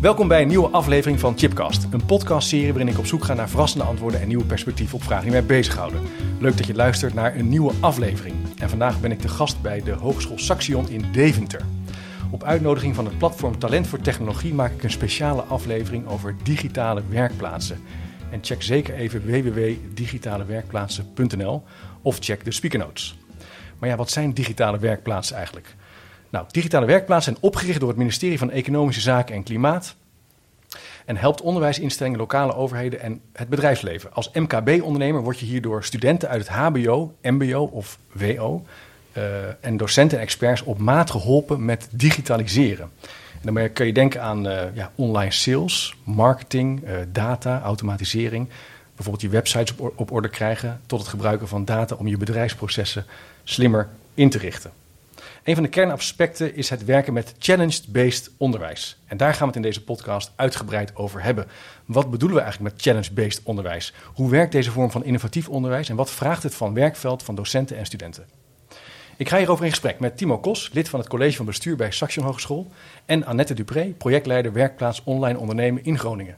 Welkom bij een nieuwe aflevering van Chipcast, een podcastserie waarin ik op zoek ga naar verrassende antwoorden en nieuwe perspectieven op vragen die mij bezighouden. Leuk dat je luistert naar een nieuwe aflevering. En vandaag ben ik de gast bij de Hogeschool Saxion in Deventer. Op uitnodiging van het platform Talent voor Technologie maak ik een speciale aflevering over digitale werkplaatsen. En check zeker even www.digitalewerkplaatsen.nl of check de speaker notes. Maar ja, wat zijn digitale werkplaatsen eigenlijk? Nou, digitale werkplaatsen zijn opgericht door het ministerie van Economische Zaken en Klimaat en helpt onderwijsinstellingen, lokale overheden en het bedrijfsleven. Als MKB-ondernemer word je hierdoor studenten uit het HBO, MBO of WO uh, en docenten en experts op maat geholpen met digitaliseren. En dan kun je denken aan uh, ja, online sales, marketing, uh, data, automatisering. Bijvoorbeeld je websites op, op orde krijgen tot het gebruiken van data om je bedrijfsprocessen slimmer in te richten. Een van de kernaspecten is het werken met challenge-based onderwijs. En daar gaan we het in deze podcast uitgebreid over hebben. Wat bedoelen we eigenlijk met challenge-based onderwijs? Hoe werkt deze vorm van innovatief onderwijs en wat vraagt het van werkveld van docenten en studenten? Ik ga hierover in gesprek met Timo Kos, lid van het college van bestuur bij Saxion Hogeschool, en Annette Dupré, projectleider werkplaats online ondernemen in Groningen.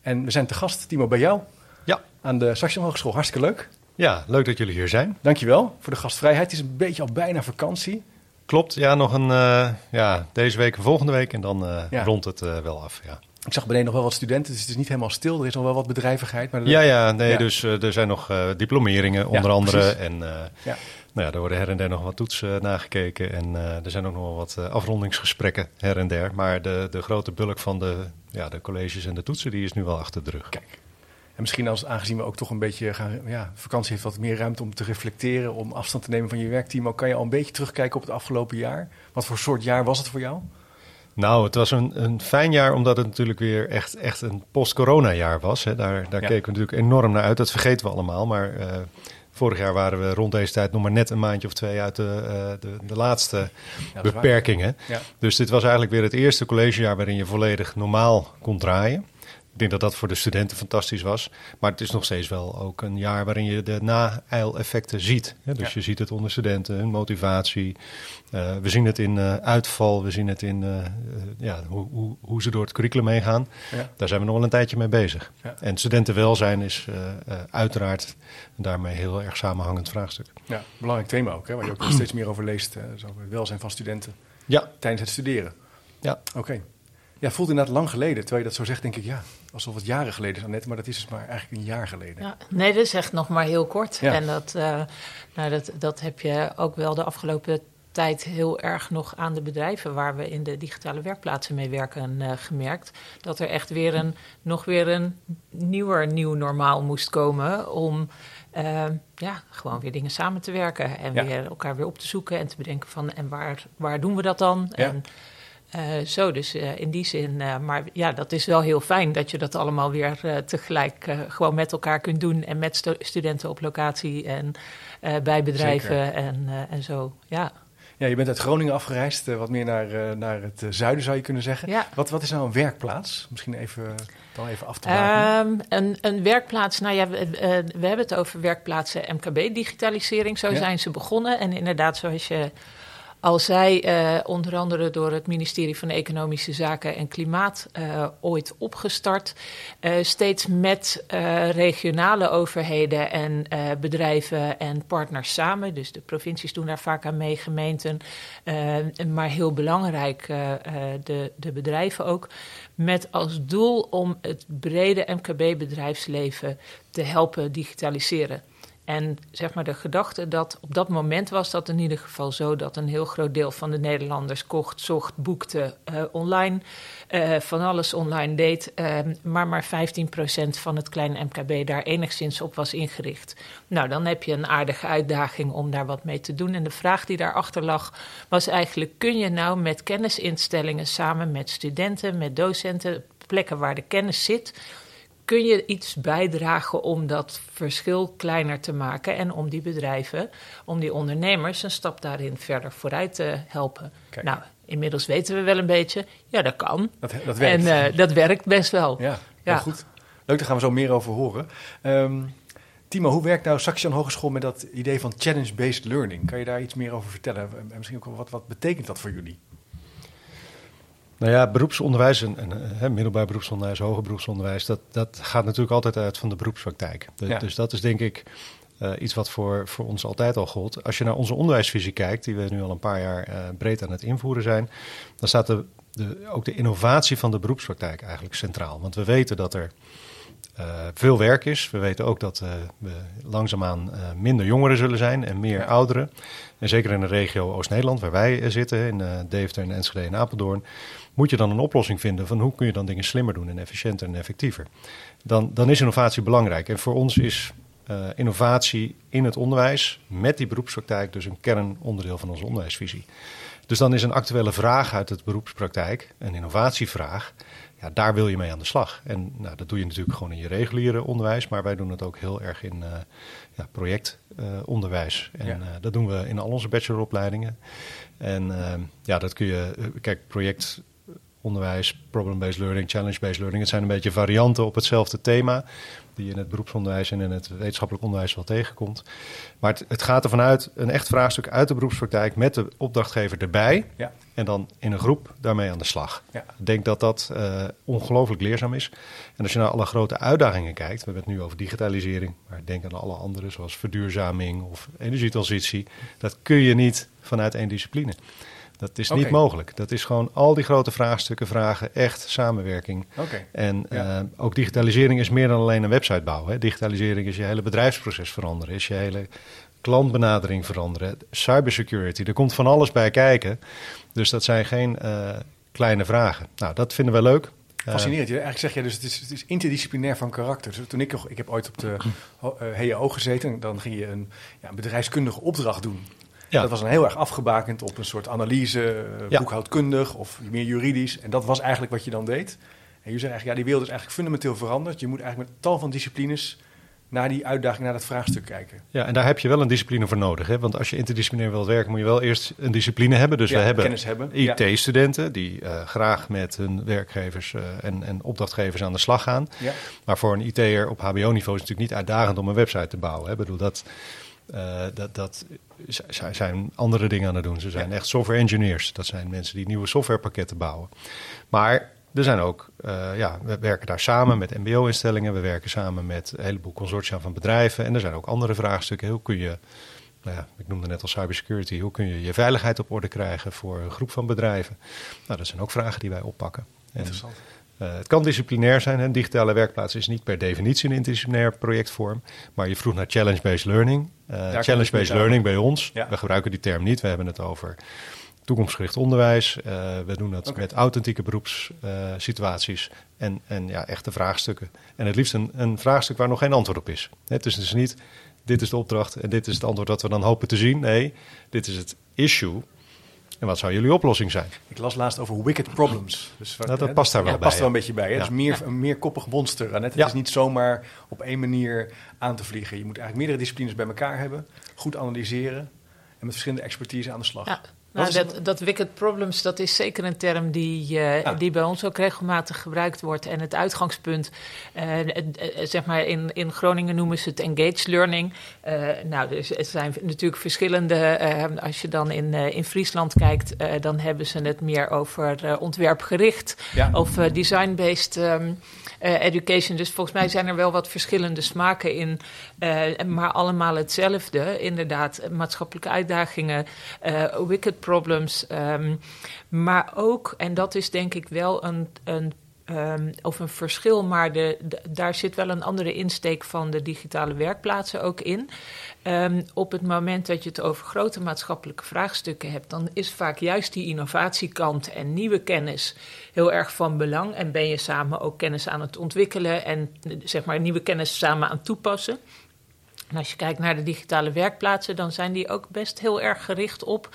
En we zijn te gast, Timo, bij jou ja. aan de Saxion Hogeschool. Hartstikke leuk. Ja, leuk dat jullie hier zijn. Dankjewel voor de gastvrijheid. Het is een beetje al bijna vakantie. Klopt, ja, nog een, uh, ja, deze week en volgende week en dan uh, ja. rondt het uh, wel af, ja. Ik zag beneden nog wel wat studenten, dus het is niet helemaal stil. Er is nog wel wat bedrijvigheid. Maar ja, ja, nee, ja. dus er zijn nog diplomeringen onder andere. Precies. En ja. Nou ja, er worden her en der nog wat toetsen nagekeken. En er zijn ook nog wel wat afrondingsgesprekken her en der. Maar de, de grote bulk van de, ja, de colleges en de toetsen, die is nu wel achter de rug. Kijk. En misschien als, aangezien we ook toch een beetje gaan, ja, vakantie heeft wat meer ruimte om te reflecteren, om afstand te nemen van je werkteam. Ook kan je al een beetje terugkijken op het afgelopen jaar. Wat voor soort jaar was het voor jou? Nou, het was een, een fijn jaar omdat het natuurlijk weer echt, echt een post-corona jaar was. Hè. Daar, daar ja. keken we natuurlijk enorm naar uit. Dat vergeten we allemaal. Maar uh, vorig jaar waren we rond deze tijd nog maar net een maandje of twee uit de, uh, de, de, laatste ja, beperkingen. Ja. Dus dit was eigenlijk weer het eerste collegejaar waarin je volledig normaal kon draaien. Ik denk dat dat voor de studenten fantastisch was. Maar het is nog steeds wel ook een jaar waarin je de na-eileffecten ziet. Ja, dus ja. je ziet het onder studenten, hun motivatie. Uh, we zien het in uh, uitval, we zien het in uh, ja, hoe, hoe, hoe, ze door het curriculum meegaan. Ja. Daar zijn we nog wel een tijdje mee bezig. En studentenwelzijn is uiteraard daarmee heel erg samenhangend vraagstuk. Ja, belangrijk thema ook, hè, waar je ook steeds meer over leest. Over het welzijn van studenten ja. tijdens het studeren. Ja. Oké. Okay. Ja, voelt inderdaad lang geleden. Terwijl je dat zo zegt, denk ik, ja, alsof het jaren geleden is, Annette. Maar dat is dus maar eigenlijk een jaar geleden. Ja, nee, dat is echt nog maar heel kort. Ja. En dat, uh, nou, dat, dat heb je ook wel de afgelopen tijd heel erg nog aan de bedrijven waar we in de digitale werkplaatsen mee werken uh, gemerkt. Dat er echt weer een, nog weer een nieuwer nieuw normaal moest komen om uh, ja, gewoon weer dingen samen te werken. En ja. weer elkaar weer op te zoeken en te bedenken van en waar, waar doen we dat dan? Ja. En, uh, zo, dus uh, in die zin. Uh, maar ja, dat is wel heel fijn dat je dat allemaal weer tegelijk gewoon met elkaar kunt doen. En met stu studenten op locatie en bij bedrijven en, en zo. Ja. Ja, je bent uit Groningen afgereisd, wat meer naar, naar het zuiden zou je kunnen zeggen. Ja. Wat, wat is nou een werkplaats? Misschien even, dan even af te maken. Um, een, een werkplaats, nou ja, we, we, hebben het over werkplaatsen MKB-digitalisering. Zo ja. zijn ze begonnen. En inderdaad, zoals je al zij uh, onder andere door het ministerie van Economische Zaken en Klimaat uh, ooit opgestart. Uh, steeds met regionale overheden en bedrijven en partners samen. Dus de provincies doen daar vaak aan mee, gemeenten. maar heel belangrijk, de, de bedrijven ook. Met als doel om het brede MKB-bedrijfsleven te helpen digitaliseren. En zeg maar de gedachte dat op dat moment was dat in ieder geval zo dat een heel groot deel van de Nederlanders kocht, zocht, boekte uh, online, uh, van alles online deed, uh, maar maar 15% van het kleine MKB daar enigszins op was ingericht. Nou, dan heb je een aardige uitdaging om daar wat mee te doen. En de vraag die daarachter lag was eigenlijk: kun je nou met kennisinstellingen samen met studenten, met docenten, plekken waar de kennis zit kun je iets bijdragen om dat verschil kleiner te maken en om die bedrijven, om die ondernemers een stap daarin verder vooruit te helpen? Kijk. Nou, inmiddels weten we wel een beetje, ja, dat kan. Dat, dat werkt. En uh, dat werkt best wel. Ja, ja. goed. Leuk, daar gaan we zo meer over horen. Um, Timo, hoe werkt nou Saxion Hogeschool met dat idee van challenge-based learning? Kan je daar iets meer over vertellen? En misschien ook wat, wat betekent dat voor jullie? Nou ja, beroepsonderwijs en, en middelbaar beroepsonderwijs, hoger beroepsonderwijs, dat, dat gaat natuurlijk altijd uit van de beroepspraktijk. Dus dat is denk ik uh, iets wat voor, voor ons altijd al gold. Als je naar onze onderwijsvisie kijkt, die we nu al een paar jaar uh, breed aan het invoeren zijn, dan staat de, de, ook de innovatie van de beroepspraktijk eigenlijk centraal. Want we weten dat er uh, veel werk is. We weten ook dat we langzaamaan minder jongeren zullen zijn en meer ouderen. En zeker in de regio Oost-Nederland, waar wij zitten, in Deventer en Enschede en Apeldoorn, moet je dan een oplossing vinden van hoe kun je dan dingen slimmer doen en efficiënter en effectiever. Dan, dan is innovatie belangrijk. En voor ons is uh, innovatie in het onderwijs met die beroepspraktijk dus een kernonderdeel van onze onderwijsvisie. Dus dan is een actuele vraag uit het beroepspraktijk, een innovatievraag, ja, daar wil je mee aan de slag. En nou, dat doe je natuurlijk gewoon in je reguliere onderwijs, maar wij doen het ook heel erg in uh, ja, projectonderwijs. Uh, en ja. dat doen we in al onze bacheloropleidingen. En ja, dat kun je, kijk, project onderwijs, problem-based learning, challenge-based learning. Het zijn een beetje varianten op hetzelfde thema, die je in het beroepsonderwijs en in het wetenschappelijk onderwijs wel tegenkomt. Maar het, het gaat ervan uit, een echt vraagstuk uit de beroepspraktijk met de opdrachtgever erbij. Ja. En dan in een groep daarmee aan de slag. Ja. Ik denk dat dat uh, ongelooflijk leerzaam is. En als je naar alle grote uitdagingen kijkt, we hebben het nu over digitalisering, maar denk aan alle andere, zoals verduurzaming of energietransitie. Dat kun je niet vanuit één discipline. Dat is niet mogelijk. Dat is gewoon al die grote vraagstukken vragen echt samenwerking. Okay. En uh, ook digitalisering is meer dan alleen een website bouwen. Hè. Digitalisering is je hele bedrijfsproces veranderen, is je hele klantbenadering veranderen, cybersecurity. Er komt van alles bij kijken. Dus dat zijn geen uh, kleine vragen. Nou, dat vinden we leuk. Fascinerend. Eigenlijk zeg je dus het is, het is interdisciplinair van karakter. Dus toen ik, ik heb ooit op de HEO gezeten, dan ging je een, ja, een bedrijfskundige opdracht doen. Ja. Dat was een heel erg afgebakend op een soort analyse, uh, boekhoudkundig of meer juridisch. En dat was eigenlijk wat je dan deed. En je zegt eigenlijk, ja, die wereld is eigenlijk fundamenteel veranderd. Je moet eigenlijk met tal van disciplines naar die uitdaging, naar dat vraagstuk kijken. Ja, en daar heb je wel een discipline voor nodig. Hè? Want als je interdisciplinair wilt werken, moet je wel eerst een discipline hebben. Dus we hebben, IT-studenten die uh, graag met hun werkgevers uh, en, en, opdrachtgevers aan de slag gaan. Ja. Maar voor een IT'er op HBO-niveau is het natuurlijk niet uitdagend om een website te bouwen. Hè? Ik bedoel, dat, uh, dat, dat zijn andere dingen aan het doen. Ze zijn echt software engineers. Dat zijn mensen die nieuwe softwarepakketten bouwen. Maar er zijn ook, uh, ja, we werken daar samen met MBO-instellingen. We werken samen met een heleboel consortia van bedrijven. En er zijn ook andere vraagstukken. Hoe kun je, nou ja, ik noemde net al cybersecurity. Hoe kun je je veiligheid op orde krijgen voor een groep van bedrijven? Nou, dat zijn ook vragen die wij oppakken. Interessant. Uh, het kan disciplinair zijn. Een digitale werkplaats is niet per definitie een interdisciplinair projectvorm. Maar je vroeg naar challenge-based learning. Uh, challenge-based learning bij ons. Ja. We gebruiken die term niet. We hebben het over toekomstgericht onderwijs. Uh, we doen dat okay. met authentieke beroepssituaties. en, en ja, echte vraagstukken. En het liefst een, een vraagstuk waar nog geen antwoord op is. Het is dus niet, dit is de opdracht en dit is het antwoord dat we dan hopen te zien. Nee, dit is het issue en wat zou jullie oplossing zijn? Ik las laatst over wicked problems. Dus wat, dat past daar wel ja, bij. past er wel een beetje bij. Hè? Ja. Dus meer, een meerkoppig monster. Het is niet zomaar op één manier aan te vliegen. Je moet eigenlijk meerdere disciplines bij elkaar hebben. Goed analyseren. En met verschillende expertise aan de slag. Nou, dat, dat wicked problems, dat is zeker een term die, uh, die bij ons ook regelmatig gebruikt wordt. En het uitgangspunt, uh, zeg maar in, in Groningen noemen ze het engaged learning. Nou, dus het zijn natuurlijk verschillende. als je dan in, in Friesland kijkt, dan hebben ze het meer over ontwerpgericht ja. of design-based. Um, uh, education. Dus volgens mij zijn er wel wat verschillende smaken in, maar allemaal hetzelfde. Inderdaad, maatschappelijke uitdagingen, wicked problems. Um, maar ook, en dat is denk ik wel een, een Um, of een verschil, maar de, daar zit wel een andere insteek van de digitale werkplaatsen ook in. Um, op het moment dat je het over grote maatschappelijke vraagstukken hebt, dan is vaak juist die innovatiekant en nieuwe kennis heel erg van belang. En ben je samen ook kennis aan het ontwikkelen en zeg maar nieuwe kennis samen aan het toepassen. En als je kijkt naar de digitale werkplaatsen, dan zijn die ook best heel erg gericht op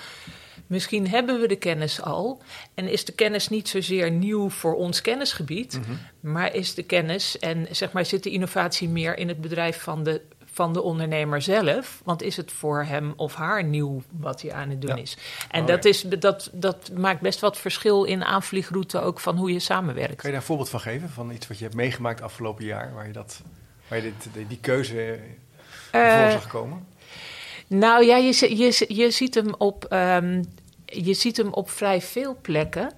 Misschien hebben we de kennis al en is de kennis niet zozeer nieuw voor ons kennisgebied, mm -hmm. maar is de kennis en zeg maar zit de innovatie meer in het bedrijf van de, van de ondernemer zelf? Want is het voor hem of haar nieuw wat hij aan het doen ja. is? En oh, dat, ja. is, dat, dat maakt best wat verschil in aanvliegroute ook van hoe je samenwerkt. Kan je daar een voorbeeld van geven? Van iets wat je hebt meegemaakt afgelopen jaar, waar je, dat, waar je dit, die, die keuze uh, voor zag komen? Nou ja, je, je, je ziet hem op. Um, je ziet hem op vrij veel plekken.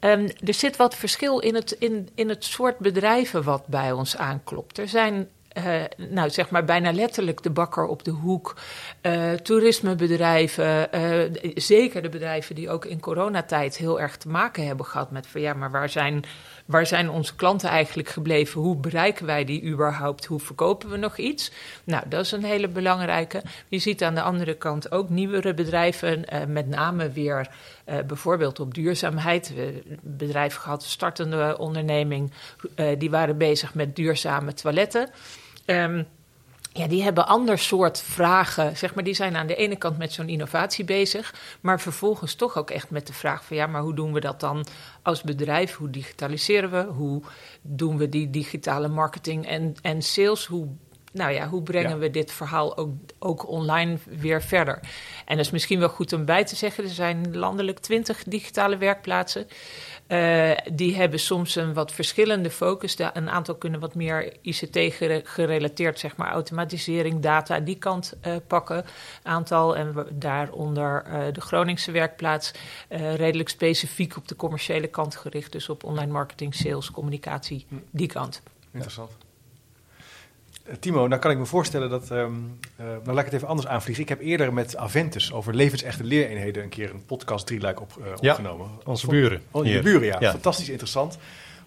Um, er zit wat verschil in het, in, in het soort bedrijven wat bij ons aanklopt. Er zijn uh, nou, zeg maar bijna letterlijk de bakker op de hoek, uh, toerismebedrijven, uh, zeker de bedrijven die ook in coronatijd heel erg te maken hebben gehad met van ja, maar waar zijn, waar zijn onze klanten eigenlijk gebleven? Hoe bereiken wij die überhaupt? Hoe verkopen we nog iets? Nou, dat is een hele belangrijke. Je ziet aan de andere kant ook nieuwere bedrijven, met name weer bijvoorbeeld op duurzaamheid. We bedrijf gehad, startende onderneming, die waren bezig met duurzame toiletten. Um, ja, die hebben ander soort vragen. Zeg maar, die zijn aan de ene kant met zo'n innovatie bezig, maar vervolgens toch ook echt met de vraag van ja, maar hoe doen we dat dan als bedrijf? Hoe digitaliseren we? Hoe doen we die digitale marketing en, en sales? Hoe, nou ja, hoe brengen we dit verhaal ook, ook online weer verder? En dat is misschien wel goed om bij te zeggen: er zijn landelijk twintig digitale werkplaatsen. Uh, die hebben soms een wat verschillende focus. Een aantal kunnen wat meer ICT-gerelateerd, zeg maar, automatisering, data, die kant uh, pakken. Een aantal, en daaronder uh, de Groningse werkplaats, redelijk specifiek op de commerciële kant gericht. Dus op online marketing, sales, communicatie, hm. die kant. Interessant. Timo, nou kan ik me voorstellen dat. Um, uh, nou, laat ik het even anders aanvliegen. Ik heb eerder met Aventus over levensechte leereenheden een keer een podcast drieluik op, uh, opgenomen. Onze buren. Oh, je buren, ja. ja. Fantastisch interessant.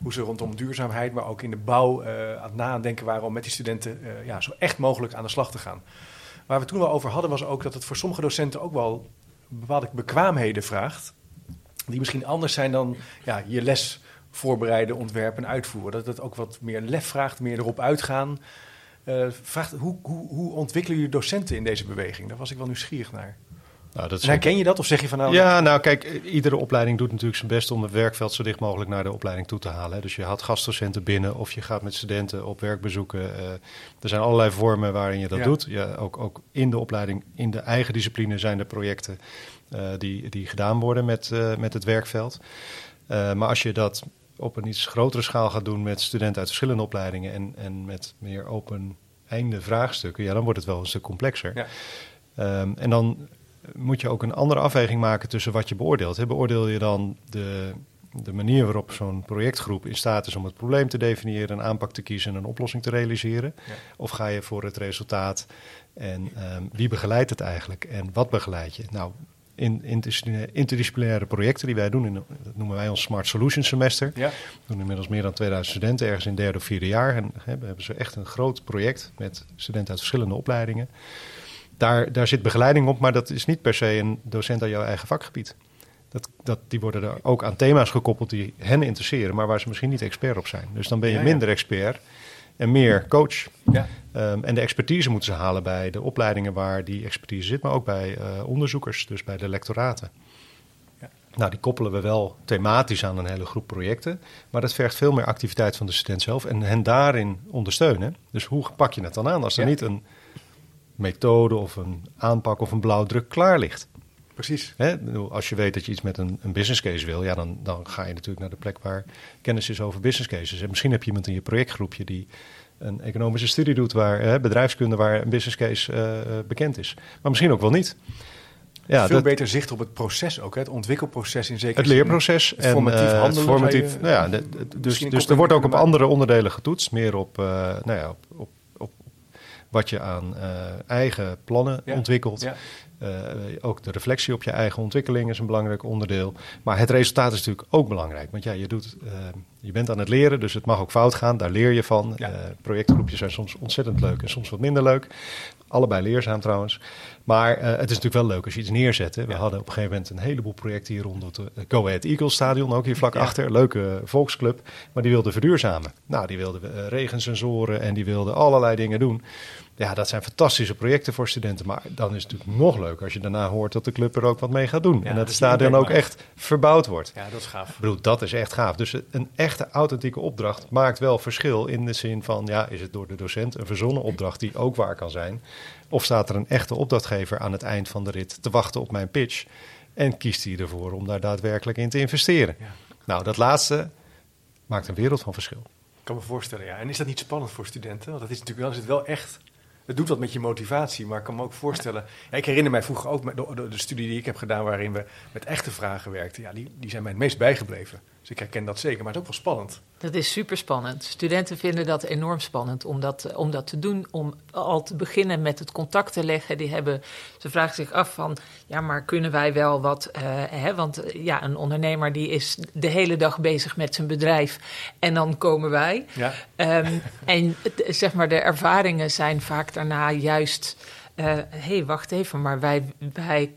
Hoe ze rondom duurzaamheid, maar ook in de bouw uh, aan het nadenken waren om met die studenten ja, zo echt mogelijk aan de slag te gaan. Waar we toen wel over hadden, was ook dat het voor sommige docenten ook wel bepaalde bekwaamheden vraagt. Die misschien anders zijn dan ja, je les voorbereiden, ontwerpen en uitvoeren. Dat het ook wat meer lef vraagt, meer erop uitgaan. Uh, vraagt, hoe, hoe, hoe ontwikkelen jullie docenten in deze beweging? Daar was ik wel nieuwsgierig naar. Nou, dat herken je dat of zeg je van nou... Ja, nou kijk, iedere opleiding doet natuurlijk zijn best om het werkveld zo dicht mogelijk naar de opleiding toe te halen. Dus je haalt gastdocenten binnen of je gaat met studenten op werkbezoeken. Uh, er zijn allerlei vormen waarin je dat doet. Ja, ook, ook in de opleiding, in de eigen discipline zijn er projecten uh, die, die gedaan worden met, uh, met het werkveld. maar als je dat op een iets grotere schaal gaat doen met studenten uit verschillende opleidingen en, en met meer open einde vraagstukken, ja, dan wordt het wel een stuk complexer. Ja. Um, en dan moet je ook een andere afweging maken tussen wat je beoordeelt. Beoordeel je dan de, de manier waarop zo'n projectgroep in staat is om het probleem te definiëren, een aanpak te kiezen en een oplossing te realiseren? Ja. Of ga je voor het resultaat en um, wie begeleidt het eigenlijk en wat begeleid je? Nou, in interdisciplinaire projecten die wij doen. In, dat noemen wij ons Smart Solutions semester. Ja. We doen inmiddels meer dan 2000 studenten ergens in derde of vierde jaar. En hè, we hebben ze echt een groot project met studenten uit verschillende opleidingen. Daar, daar zit begeleiding op, maar dat is niet per se een docent uit jouw eigen vakgebied. Dat, dat, die worden er ook aan thema's gekoppeld die hen interesseren, maar waar ze misschien niet expert op zijn. Dus dan ben je minder expert en meer coach. Ja. Um, en de expertise moeten ze halen bij de opleidingen waar die expertise zit, maar ook bij uh, onderzoekers, dus bij de lectoraten. Ja. Nou, die koppelen we wel thematisch aan een hele groep projecten, maar dat vergt veel meer activiteit van de student zelf en hen daarin ondersteunen. Dus hoe pak je het dan aan als er niet een methode of een aanpak of een blauwdruk klaar ligt? Precies. Hè? Als je weet dat je iets met een, een, business case wil, ja, dan, dan ga je natuurlijk naar de plek waar kennis is over business cases. En misschien heb je iemand in je projectgroepje die een economische studie doet, waar hè, bedrijfskunde, waar een business case uh, bekend is. Maar misschien ook wel niet. Ja, Veel beter zicht op het proces ook, hè? het ontwikkelproces in zekere Het leerproces. Het en, formatief uh, handelen. Het formatief, nou ja, de, de, dus dus er wordt ook op andere onderdelen getoetst. Meer op, uh, nou ja, op, op, op, wat je aan eigen plannen ja. ontwikkelt. Ja. Uh, ook de reflectie op je eigen ontwikkeling is een belangrijk onderdeel. Maar het resultaat is natuurlijk ook belangrijk. Want ja, je, doet, uh, je bent aan het leren, dus het mag ook fout gaan. Daar leer je van. Ja. Uh, projectgroepjes zijn soms ontzettend leuk en soms wat minder leuk. Allebei leerzaam trouwens. Maar het is natuurlijk wel leuk als je iets neerzet. Hè. We ja. hadden op een gegeven moment een heleboel projecten hier rond het Go Ahead Eagles stadion, ook hier vlak achter. Leuke volksclub. Maar die wilde verduurzamen. Nou, die wilden regensensoren en die wilden allerlei dingen doen. Ja, dat zijn fantastische projecten voor studenten. Maar dan is het natuurlijk nog leuker als je daarna hoort dat de club er ook wat mee gaat doen. Ja, en dat het stadion ook echt verbouwd wordt. Ja, dat is gaaf. Ik bedoel, dat is echt gaaf. Dus een echte authentieke opdracht maakt wel verschil in de zin van, ja, is het door de docent een verzonnen opdracht die ook waar kan zijn? Of staat er een echte opdrachtgever aan het eind van de rit te wachten op mijn pitch? En kiest hij ervoor om daar daadwerkelijk in te investeren? Ja. Nou, dat laatste maakt een wereld van verschil. Ik kan me voorstellen, ja. En is dat niet spannend voor studenten? Want dat is natuurlijk wel, is het wel echt het doet wat met je motivatie, maar ik kan me ook voorstellen... Ja, ik herinner mij vroeger ook de, de, studie die ik heb gedaan... waarin we met echte vragen werkten. Ja, die, die zijn mij het meest bijgebleven. Dus ik herken dat zeker, maar het is ook wel spannend. Dat is super spannend. Studenten vinden dat enorm spannend om dat, om dat te doen. Om al te beginnen met het contact te leggen. Die hebben, ze vragen zich af van, ja, maar kunnen wij wel wat... Uh, hè, want ja, een ondernemer die is de hele dag bezig met zijn bedrijf. En dan komen wij. Ja. Um, en zeg maar, de ervaringen zijn vaak daarna juist hé, uh, hey, wacht even, maar wij, wij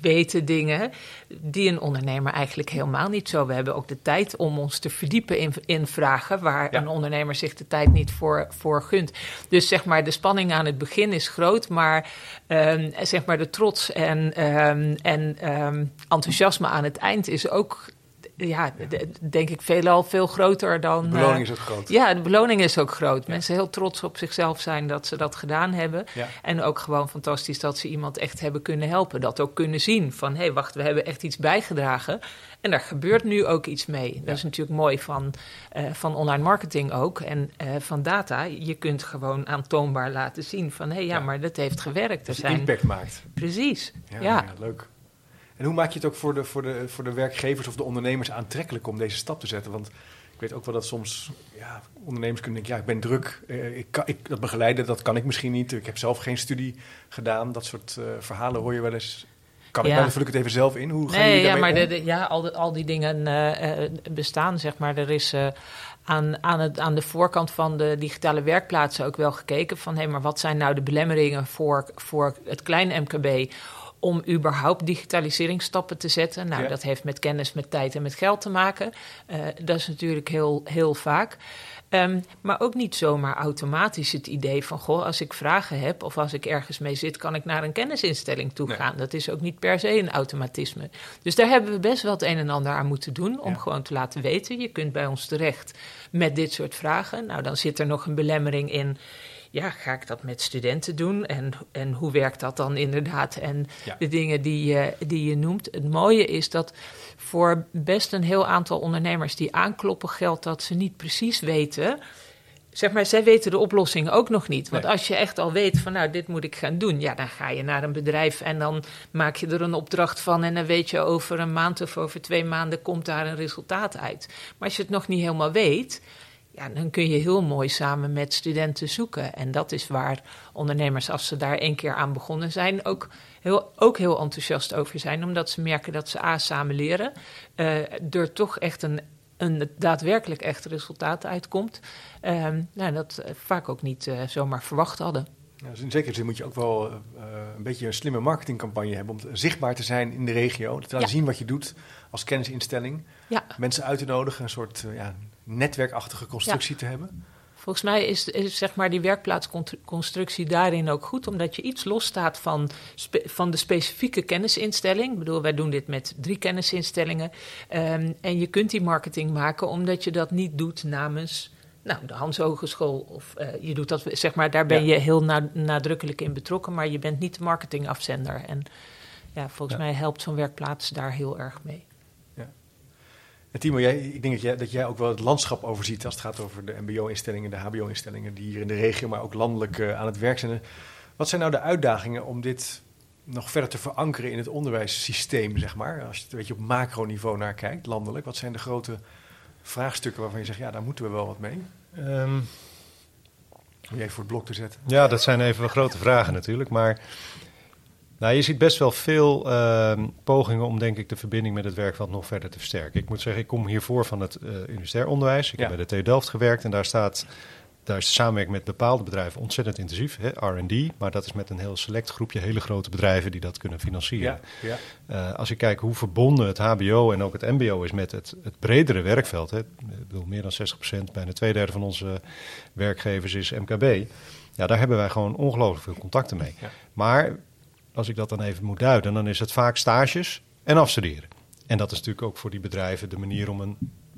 weten dingen die een ondernemer eigenlijk helemaal niet zo. We hebben ook de tijd om ons te verdiepen in, in vragen waar een ondernemer zich de tijd niet voor, voor gunt. Dus zeg maar, de spanning aan het begin is groot, maar um, zeg maar de trots en, um, en um, enthousiasme aan het eind is ook ja, denk ik veelal veel groter dan... De beloning is ook groot. Ja, de beloning is ook groot. Mensen heel trots op zichzelf zijn dat ze dat gedaan hebben. En ook gewoon fantastisch dat ze iemand echt hebben kunnen helpen. Dat ook kunnen zien van, hé, hey, wacht, we hebben echt iets bijgedragen. En daar gebeurt nu ook iets mee. Dat is natuurlijk mooi van, uh, van online marketing ook. En uh, van data, je kunt gewoon aantoonbaar laten zien van... hé, hey, ja, maar dat heeft gewerkt. Dat zijn... impact maakt. Precies, ja leuk. En hoe maak je het ook voor de, voor, de, voor de werkgevers of de ondernemers aantrekkelijk om deze stap te zetten? Want ik weet ook wel dat soms ja, ondernemers kunnen denken, ja, ik ben druk, eh, ik kan, ik, dat begeleiden, dat kan ik misschien niet. Ik heb zelf geen studie gedaan. Dat soort uh, verhalen hoor je wel eens. Kan ik, dan vul ik het even zelf in. Hoe nee, ja, maar de, de, ja, al, de, al die dingen uh, bestaan, zeg maar. Er is aan, aan, het, aan de voorkant van de digitale werkplaatsen ook wel gekeken van... hé, hey, maar wat zijn nou de belemmeringen voor, voor het klein MKB om überhaupt digitaliseringsstappen te zetten. Nou, dat heeft met kennis, met tijd en met geld te maken. Uh, dat is natuurlijk heel, heel vaak. Um, maar ook niet zomaar automatisch het idee van: goh, als ik vragen heb of als ik ergens mee zit, kan ik naar een kennisinstelling toe gaan. Dat is ook niet per se een automatisme. Dus daar hebben we best wel het een en ander aan moeten doen om gewoon te laten weten: je kunt bij ons terecht met dit soort vragen. Nou, dan zit er nog een belemmering in ja, ga ik dat met studenten doen? En, en hoe werkt dat dan inderdaad? En de dingen die je, die je noemt. Het mooie is dat voor best een heel aantal ondernemers die aankloppen, geldt dat ze niet precies weten. Zeg maar, zij weten de oplossing ook nog niet. Want als je echt al weet van, nou, dit moet ik gaan doen, ja, dan ga je naar een bedrijf en dan maak je er een opdracht van. En dan weet je over een maand of over twee maanden komt daar een resultaat uit. Maar als je het nog niet helemaal weet, ja, dan kun je heel mooi samen met studenten zoeken. En dat is waar ondernemers, als ze daar één keer aan begonnen zijn, ook heel, ook heel enthousiast over zijn. Omdat ze merken dat ze A, samen leren, uh, er toch echt een, een daadwerkelijk echt resultaat uitkomt. Uh, nou, dat vaak ook niet uh, zomaar verwacht hadden. Ja, dus in zekere zin moet je ook wel een beetje een slimme marketingcampagne hebben om zichtbaar te zijn in de regio. Te laten zien wat je doet als kennisinstelling. Ja. Mensen uit te nodigen, een soort ja, netwerkachtige constructie te hebben? Volgens mij is, is, zeg maar die werkplaatsconstructie daarin ook goed, omdat je iets losstaat van, van de specifieke kennisinstelling. Ik bedoel, wij doen dit met drie kennisinstellingen. Um, en je kunt die marketing maken omdat je dat niet doet namens nou, de Hans Hogeschool. Of uh, je doet dat, zeg maar, daar ben je heel nadrukkelijk in betrokken, maar je bent niet de marketingafzender. En ja, volgens mij helpt zo'n werkplaats daar heel erg mee. En Timo, jij, ik denk dat jij, dat jij ook wel het landschap overziet als het gaat over de MBO-instellingen, de HBO-instellingen die hier in de regio, maar ook landelijk uh, aan het werk zijn. Wat zijn nou de uitdagingen om dit nog verder te verankeren in het onderwijssysteem, zeg maar? Als je het een beetje op macroniveau naar kijkt, landelijk, wat zijn de grote vraagstukken waarvan je zegt, ja, daar moeten we wel wat mee? Um, om je even voor het blok te zetten. Ja, dat zijn even grote vragen natuurlijk, maar nou, je ziet best wel veel uh, pogingen om, denk ik, de verbinding met het werkveld nog verder te versterken. Ik moet zeggen, ik kom hiervoor van het uh, universitair onderwijs. Ik heb bij de TU Delft gewerkt en daar staat, daar is de samenwerking met bepaalde bedrijven ontzettend intensief, R&D. Maar dat is met een heel select groepje hele grote bedrijven die dat kunnen financieren. Ja, ja. Uh, als je kijkt hoe verbonden het HBO en ook het MBO is met het, het bredere werkveld. Hè, ik bedoel, meer dan 60%, bijna twee derde van onze werkgevers is MKB. Ja, daar hebben wij gewoon ongelooflijk veel contacten mee. Ja. Maar als ik dat dan even moet duiden, dan is het vaak stages en afstuderen. En dat is natuurlijk ook voor die bedrijven de manier om een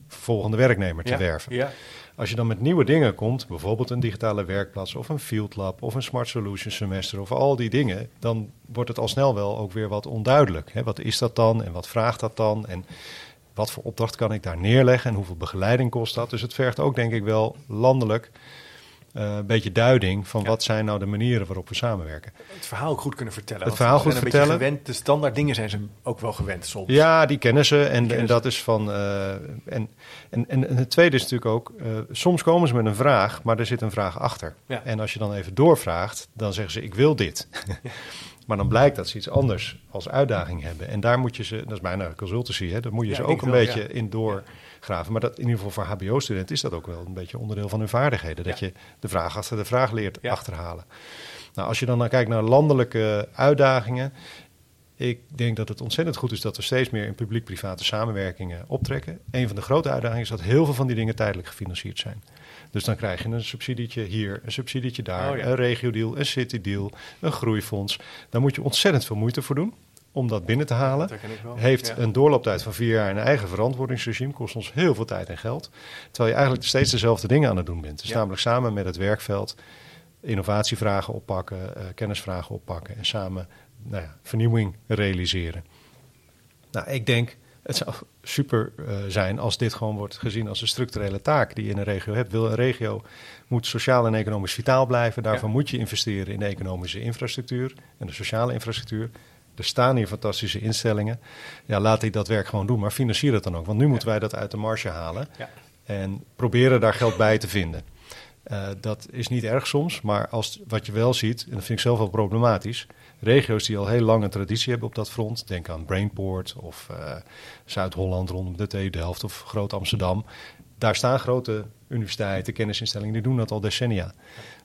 volgende werknemer te werven. Ja. Als je dan met nieuwe dingen komt, bijvoorbeeld een digitale werkplaats of een field lab of een smart solution semester of al die dingen, dan wordt het al snel wel ook weer wat onduidelijk. Hè? Wat is dat dan en wat vraagt dat dan en wat voor opdracht kan ik daar neerleggen en hoeveel begeleiding kost dat? Dus het vergt ook denk ik wel landelijk uh, een beetje duiding van wat zijn nou de manieren waarop we samenwerken. Het verhaal ook goed kunnen vertellen. Het verhaal goed vertellen. Gewend, de standaard dingen zijn ze ook wel gewend soms. Ja, die kennen ze. En, en dat is van. Uh, en, en, en, het tweede is natuurlijk ook. Uh, soms komen ze met een vraag, maar er zit een vraag achter. Ja. En als je dan even doorvraagt, dan zeggen ze: Ik wil dit. Ja. Maar dan blijkt dat ze iets anders als uitdaging hebben. En daar moet je ze, dat is mijn consultancy, hè, daar moet je ze ook een beetje in doorgraven. Maar dat, in ieder geval voor HBO-studenten is dat ook wel een beetje onderdeel van hun vaardigheden. Dat je de vraag achter de vraag leert achterhalen. Nou, als je dan naar kijkt naar landelijke uitdagingen. Ik denk dat het ontzettend goed is dat we steeds meer in publiek-private samenwerkingen optrekken. Een van de grote uitdagingen is dat heel veel van die dingen tijdelijk gefinancierd zijn. Dus dan krijg je een subsidietje hier, een subsidietje daar, oh, een regio-deal, een city-deal, een groeifonds. Daar moet je ontzettend veel moeite voor doen om dat binnen te halen. Heeft een doorlooptijd van vier jaar een eigen verantwoordingsregime, kost ons heel veel tijd en geld. Terwijl je eigenlijk steeds dezelfde dingen aan het doen bent. Dus namelijk samen met het werkveld innovatievragen oppakken, uh, kennisvragen oppakken en samen nou ja, vernieuwing realiseren. Nou, ik denk het zou super uh, zijn als dit gewoon wordt gezien als een structurele taak die je in een regio hebt. Wil een regio moet sociaal en economisch vitaal blijven. Daarvoor moet je investeren in de economische infrastructuur en de sociale infrastructuur. Er staan hier fantastische instellingen. Ja, laat die dat werk gewoon doen, maar financier het dan ook. Want nu moeten wij dat uit de marge halen en proberen daar geld bij te vinden. Uh, dat is niet erg soms, maar als, wat je wel ziet, en dat vind ik zelf wel problematisch, regio's die al heel lang een traditie hebben op dat front. Denk aan Brainport of uh, Zuid-Holland rondom de TU Delft of Groot Amsterdam. Daar staan grote universiteiten, kennisinstellingen, die doen dat al decennia.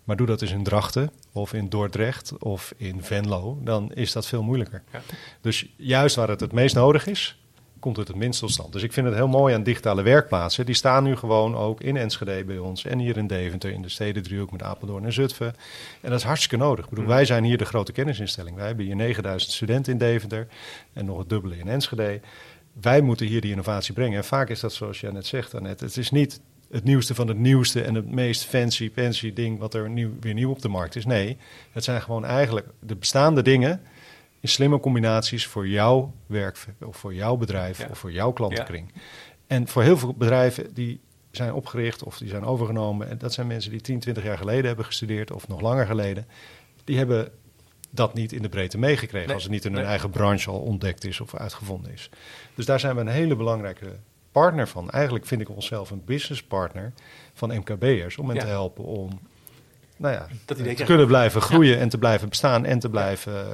Maar doe dat eens in Drachten of in Dordrecht of in Venlo, dan is dat veel moeilijker. Ja. Dus juist waar het het meest nodig is, komt het het minst tot stand. Dus ik vind het heel mooi aan digitale werkplaatsen. Die staan nu gewoon ook in Enschede bij ons en hier in Deventer, in de steden driehoek met Apeldoorn en Zutphen. En dat is hartstikke nodig. Ik bedoel, mm. wij zijn hier de grote kennisinstelling. Wij hebben hier 9000 studenten in Deventer en nog het dubbele in Enschede. Wij moeten hier die innovatie brengen. En vaak is dat zoals jij net zegt, Annette. Het is niet het nieuwste van het nieuwste en het meest fancy, fancy ding wat er nieuw, weer nieuw op de markt is. Nee, het zijn gewoon eigenlijk de bestaande dingen in slimme combinaties voor jouw werk of voor jouw bedrijf of voor jouw klantenkring. En voor heel veel bedrijven die zijn opgericht of die zijn overgenomen, en dat zijn mensen die 10, 20 jaar geleden hebben gestudeerd of nog langer geleden, die hebben dat niet in de breedte meegekregen als het niet in hun eigen branche al ontdekt is of uitgevonden is. Dus daar zijn we een hele belangrijke partner van. Eigenlijk vind ik onszelf een business partner van MKB'ers om hen te helpen om nou ja, dat te kunnen blijven groeien en te blijven bestaan en te blijven,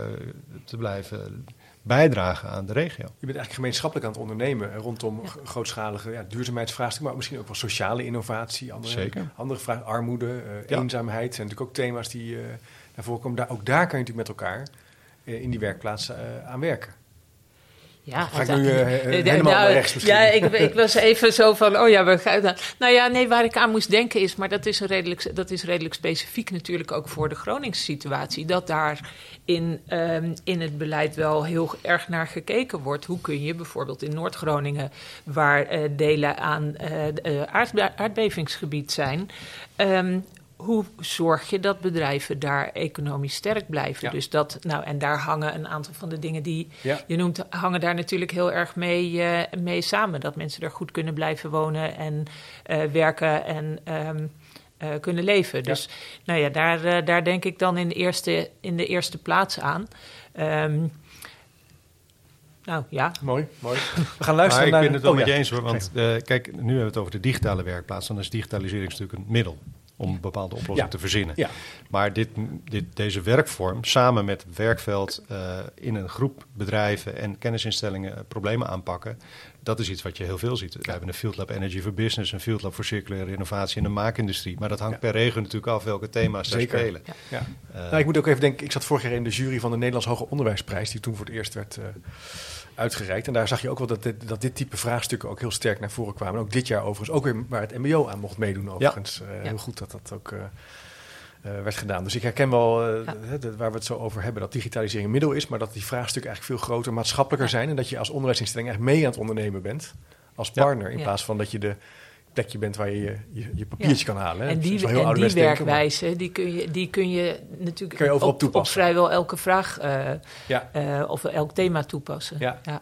te blijven bijdragen aan de regio. Je bent eigenlijk gemeenschappelijk aan het ondernemen rondom grootschalige ja, duurzaamheidsvraagstukken, maar misschien ook wel sociale innovatie, andere, Zeker. andere vragen, armoede, uh, eenzaamheid zijn natuurlijk ook thema's die uh, naar voren komen. Daar, ook daar kan je natuurlijk met elkaar uh, in die werkplaats aan werken. Ja, ga ik nu uh, helemaal nou, rechts misschien? Ja, ik, ik, was even zo van, oh ja, we gaan... Nou ja, nee, waar ik aan moest denken is... maar dat is, een redelijk, dat is redelijk specifiek natuurlijk ook voor de Groningse situatie... dat daar in, um, in het beleid wel heel erg naar gekeken wordt. Hoe kun je bijvoorbeeld in Noord-Groningen... waar uh, delen aan uh, aardbevingsgebied zijn... Um, hoe zorg je dat bedrijven daar economisch sterk blijven? Dus dat, nou, en daar hangen een aantal van de dingen die je noemt, hangen daar natuurlijk heel erg mee, uh, mee samen. Dat mensen er goed kunnen blijven wonen en uh, werken en um, uh, kunnen leven. Dus nou ja, daar, daar denk ik dan in de eerste, in de eerste plaats aan. Um, nou ja. Mooi, mooi. We gaan luisteren maar naar... Ik ben het wel oh, met je eens hoor, want kijk, nu hebben we het over de digitale werkplaats. Dan is digitalisering natuurlijk een middel om een bepaalde oplossing te verzinnen. Ja. Maar dit, dit, deze werkvorm, samen met het werkveld uh, in een groep bedrijven en kennisinstellingen problemen aanpakken, dat is iets wat je heel veel ziet. We hebben een Field Lab Energy for Business, een Field Lab voor circulaire innovatie in de maakindustrie. Maar dat hangt per regio natuurlijk af welke thema's daar spelen. Ja. Uh, nou, ik moet ook even denken, ik zat vorig jaar in de jury van de Nederlands Hoger Onderwijsprijs, die toen voor het eerst werd uh, uitgereikt. En daar zag je ook wel dat dit, dat dit type vraagstukken ook heel sterk naar voren kwamen. ook dit jaar overigens, ook weer waar het mbo aan mocht meedoen overigens. Ja. Uh, heel goed dat dat ook... Uh, werd gedaan. Dus ik herken wel, uh, de, waar we het zo over hebben, dat digitalisering een middel is, maar dat die vraagstukken eigenlijk veel groter, maatschappelijker zijn. En dat je als onderwijsinstelling echt mee aan het ondernemen bent, als partner, in plaats van dat je de plekje bent waar je je, je, papiertje kan halen. En die, en die werkwijze, die kun je, die kun je natuurlijk kun je op, op, vrijwel elke vraag uh, ja. uh, of elk thema toepassen. Ja. ja.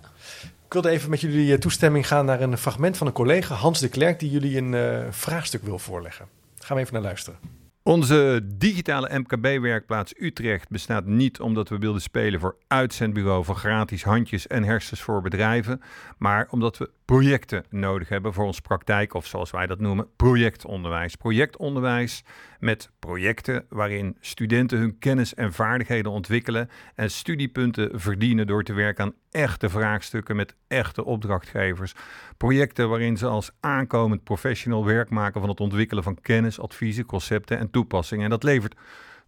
Ik wilde even met jullie eh, toestemming gaan naar een fragment van een collega, Hans de Klerk, die jullie een uh, vraagstuk wil voorleggen. Gaan we even naar luisteren. Onze digitale MKB-werkplaats Utrecht bestaat niet omdat we wilden spelen voor uitzendbureau voor gratis handjes en hersens voor bedrijven, maar omdat we projecten nodig hebben voor ons praktijk of zoals wij dat noemen, projectonderwijs. Projectonderwijs met projecten waarin studenten hun kennis en vaardigheden ontwikkelen en studiepunten verdienen door te werken aan echte vraagstukken met echte opdrachtgevers. Projecten waarin ze als aankomend professional werk maken van het ontwikkelen van kennis, adviezen, concepten en toepassingen. En dat levert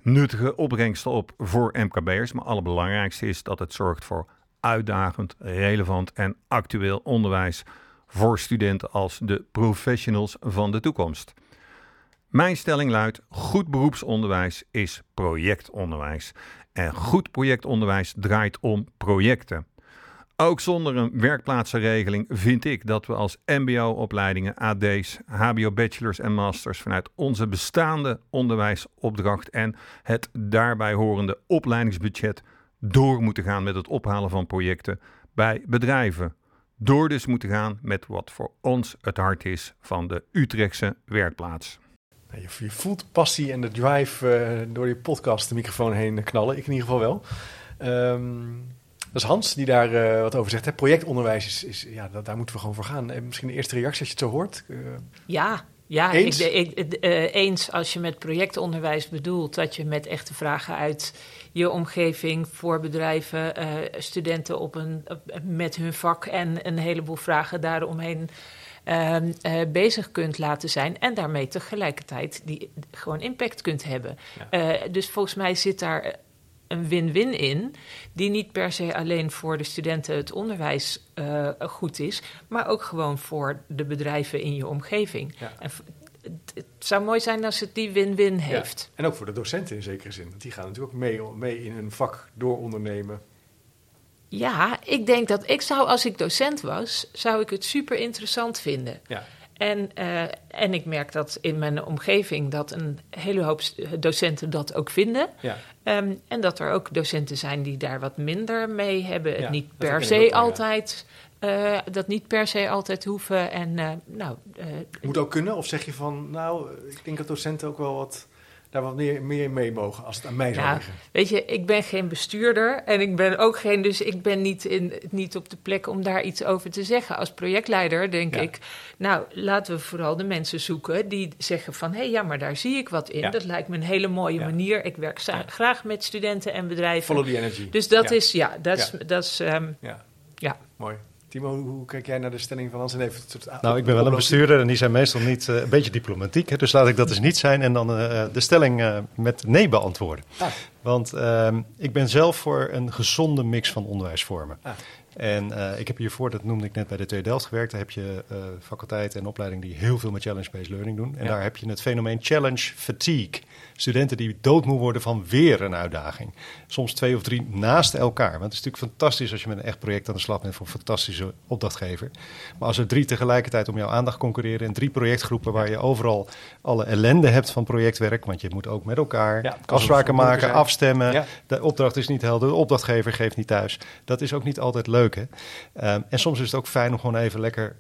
nuttige opbrengsten op voor MKB'ers, maar allerbelangrijkste is dat het zorgt voor uitdagend, relevant en actueel onderwijs voor studenten als de professionals van de toekomst. Mijn stelling luidt: goed beroepsonderwijs is projectonderwijs. En goed projectonderwijs draait om projecten. Ook zonder een werkplaatsenregeling vind ik dat we als MBO-opleidingen, AD's, HBO-bachelors en masters vanuit onze bestaande onderwijsopdracht en het daarbij horende opleidingsbudget door moeten gaan met het ophalen van projecten bij bedrijven. Door dus moeten gaan met wat voor ons het hart is van de Utrechtse werkplaats. Je, voelt passie en de drive uh, door je podcast de microfoon heen knallen. Ik in ieder geval wel. Um, dat is Hans die daar uh, wat over zegt. Hè? Projectonderwijs is, is ja, dat, daar moeten we gewoon voor gaan. En misschien de eerste reactie als je het zo hoort. Uh, ja, ja, eens? Ik, ik, uh, eens als je met projectonderwijs bedoelt dat je met echte vragen uit je omgeving voor bedrijven, uh, studenten op een, met hun vak en een heleboel vragen daaromheen uh, bezig kunt laten zijn. En daarmee tegelijkertijd die gewoon impact kunt hebben. Ja. dus volgens mij zit daar een win-win in, die niet per se alleen voor de studenten het onderwijs uh, goed is, maar ook gewoon voor de bedrijven in je omgeving. Ja. En het, zou mooi zijn als het die win-win heeft. Ja. En ook voor de docenten in zekere zin. Want die gaan natuurlijk ook mee, mee in hun vak door ondernemen. Ja, ik denk dat ik zou, als ik docent was, zou ik het super interessant vinden. Ja. En, uh, en ik merk dat in mijn omgeving dat een hele hoop docenten dat ook vinden. Ja. Um, en dat er ook docenten zijn die daar wat minder mee hebben. Het niet per se altijd. Uh, dat niet per se altijd hoeven. En, uh, nou, Moet ook kunnen? Of zeg je van, nou, ik denk dat docenten ook wel wat daar wat meer, meer mee mogen als het aan mij zou ja, liggen. Weet je, ik ben geen bestuurder en ik ben ook geen, dus ik ben niet, in, niet op de plek om daar iets over te zeggen. Als projectleider denk ik, nou laten we vooral de mensen zoeken die zeggen van hé hey, ja, maar daar zie ik wat in. Ja. Dat lijkt me een hele mooie manier. Ik werk graag met studenten en bedrijven. Follow the energy. Dus dat is, ja, dat is, dat is um, ja. Mooi. Timo, hoe kijk jij naar de stelling van Hans en even Nou, ik ben wel een bestuurder en die zijn meestal niet uh, een beetje diplomatiek. Hè, dus laat ik dat eens niet zijn en dan uh, de stelling uh, met nee beantwoorden. Ah. Want ehm, ik ben zelf voor een gezonde mix van onderwijsvormen. Ah. En ik heb hiervoor, dat noemde ik net bij de TU Delft gewerkt, daar heb je faculteiten en opleidingen die heel veel met challenge-based learning doen. En ja. daar heb je het fenomeen challenge fatigue. Studenten die doodmoe worden van weer een uitdaging. Soms twee of drie naast elkaar. Want het is natuurlijk fantastisch als je met een echt project aan de slag bent voor een fantastische opdrachtgever. Maar als er drie tegelijkertijd om jouw aandacht concurreren en drie projectgroepen waar je overal alle ellende hebt van projectwerk, want je moet ook met elkaar ja, afspraken maken, afstemmen. Ja. De opdracht is niet helder, de opdrachtgever geeft niet thuis. Dat is ook niet altijd leuk. Hè? Um, en soms is het ook fijn om gewoon even lekker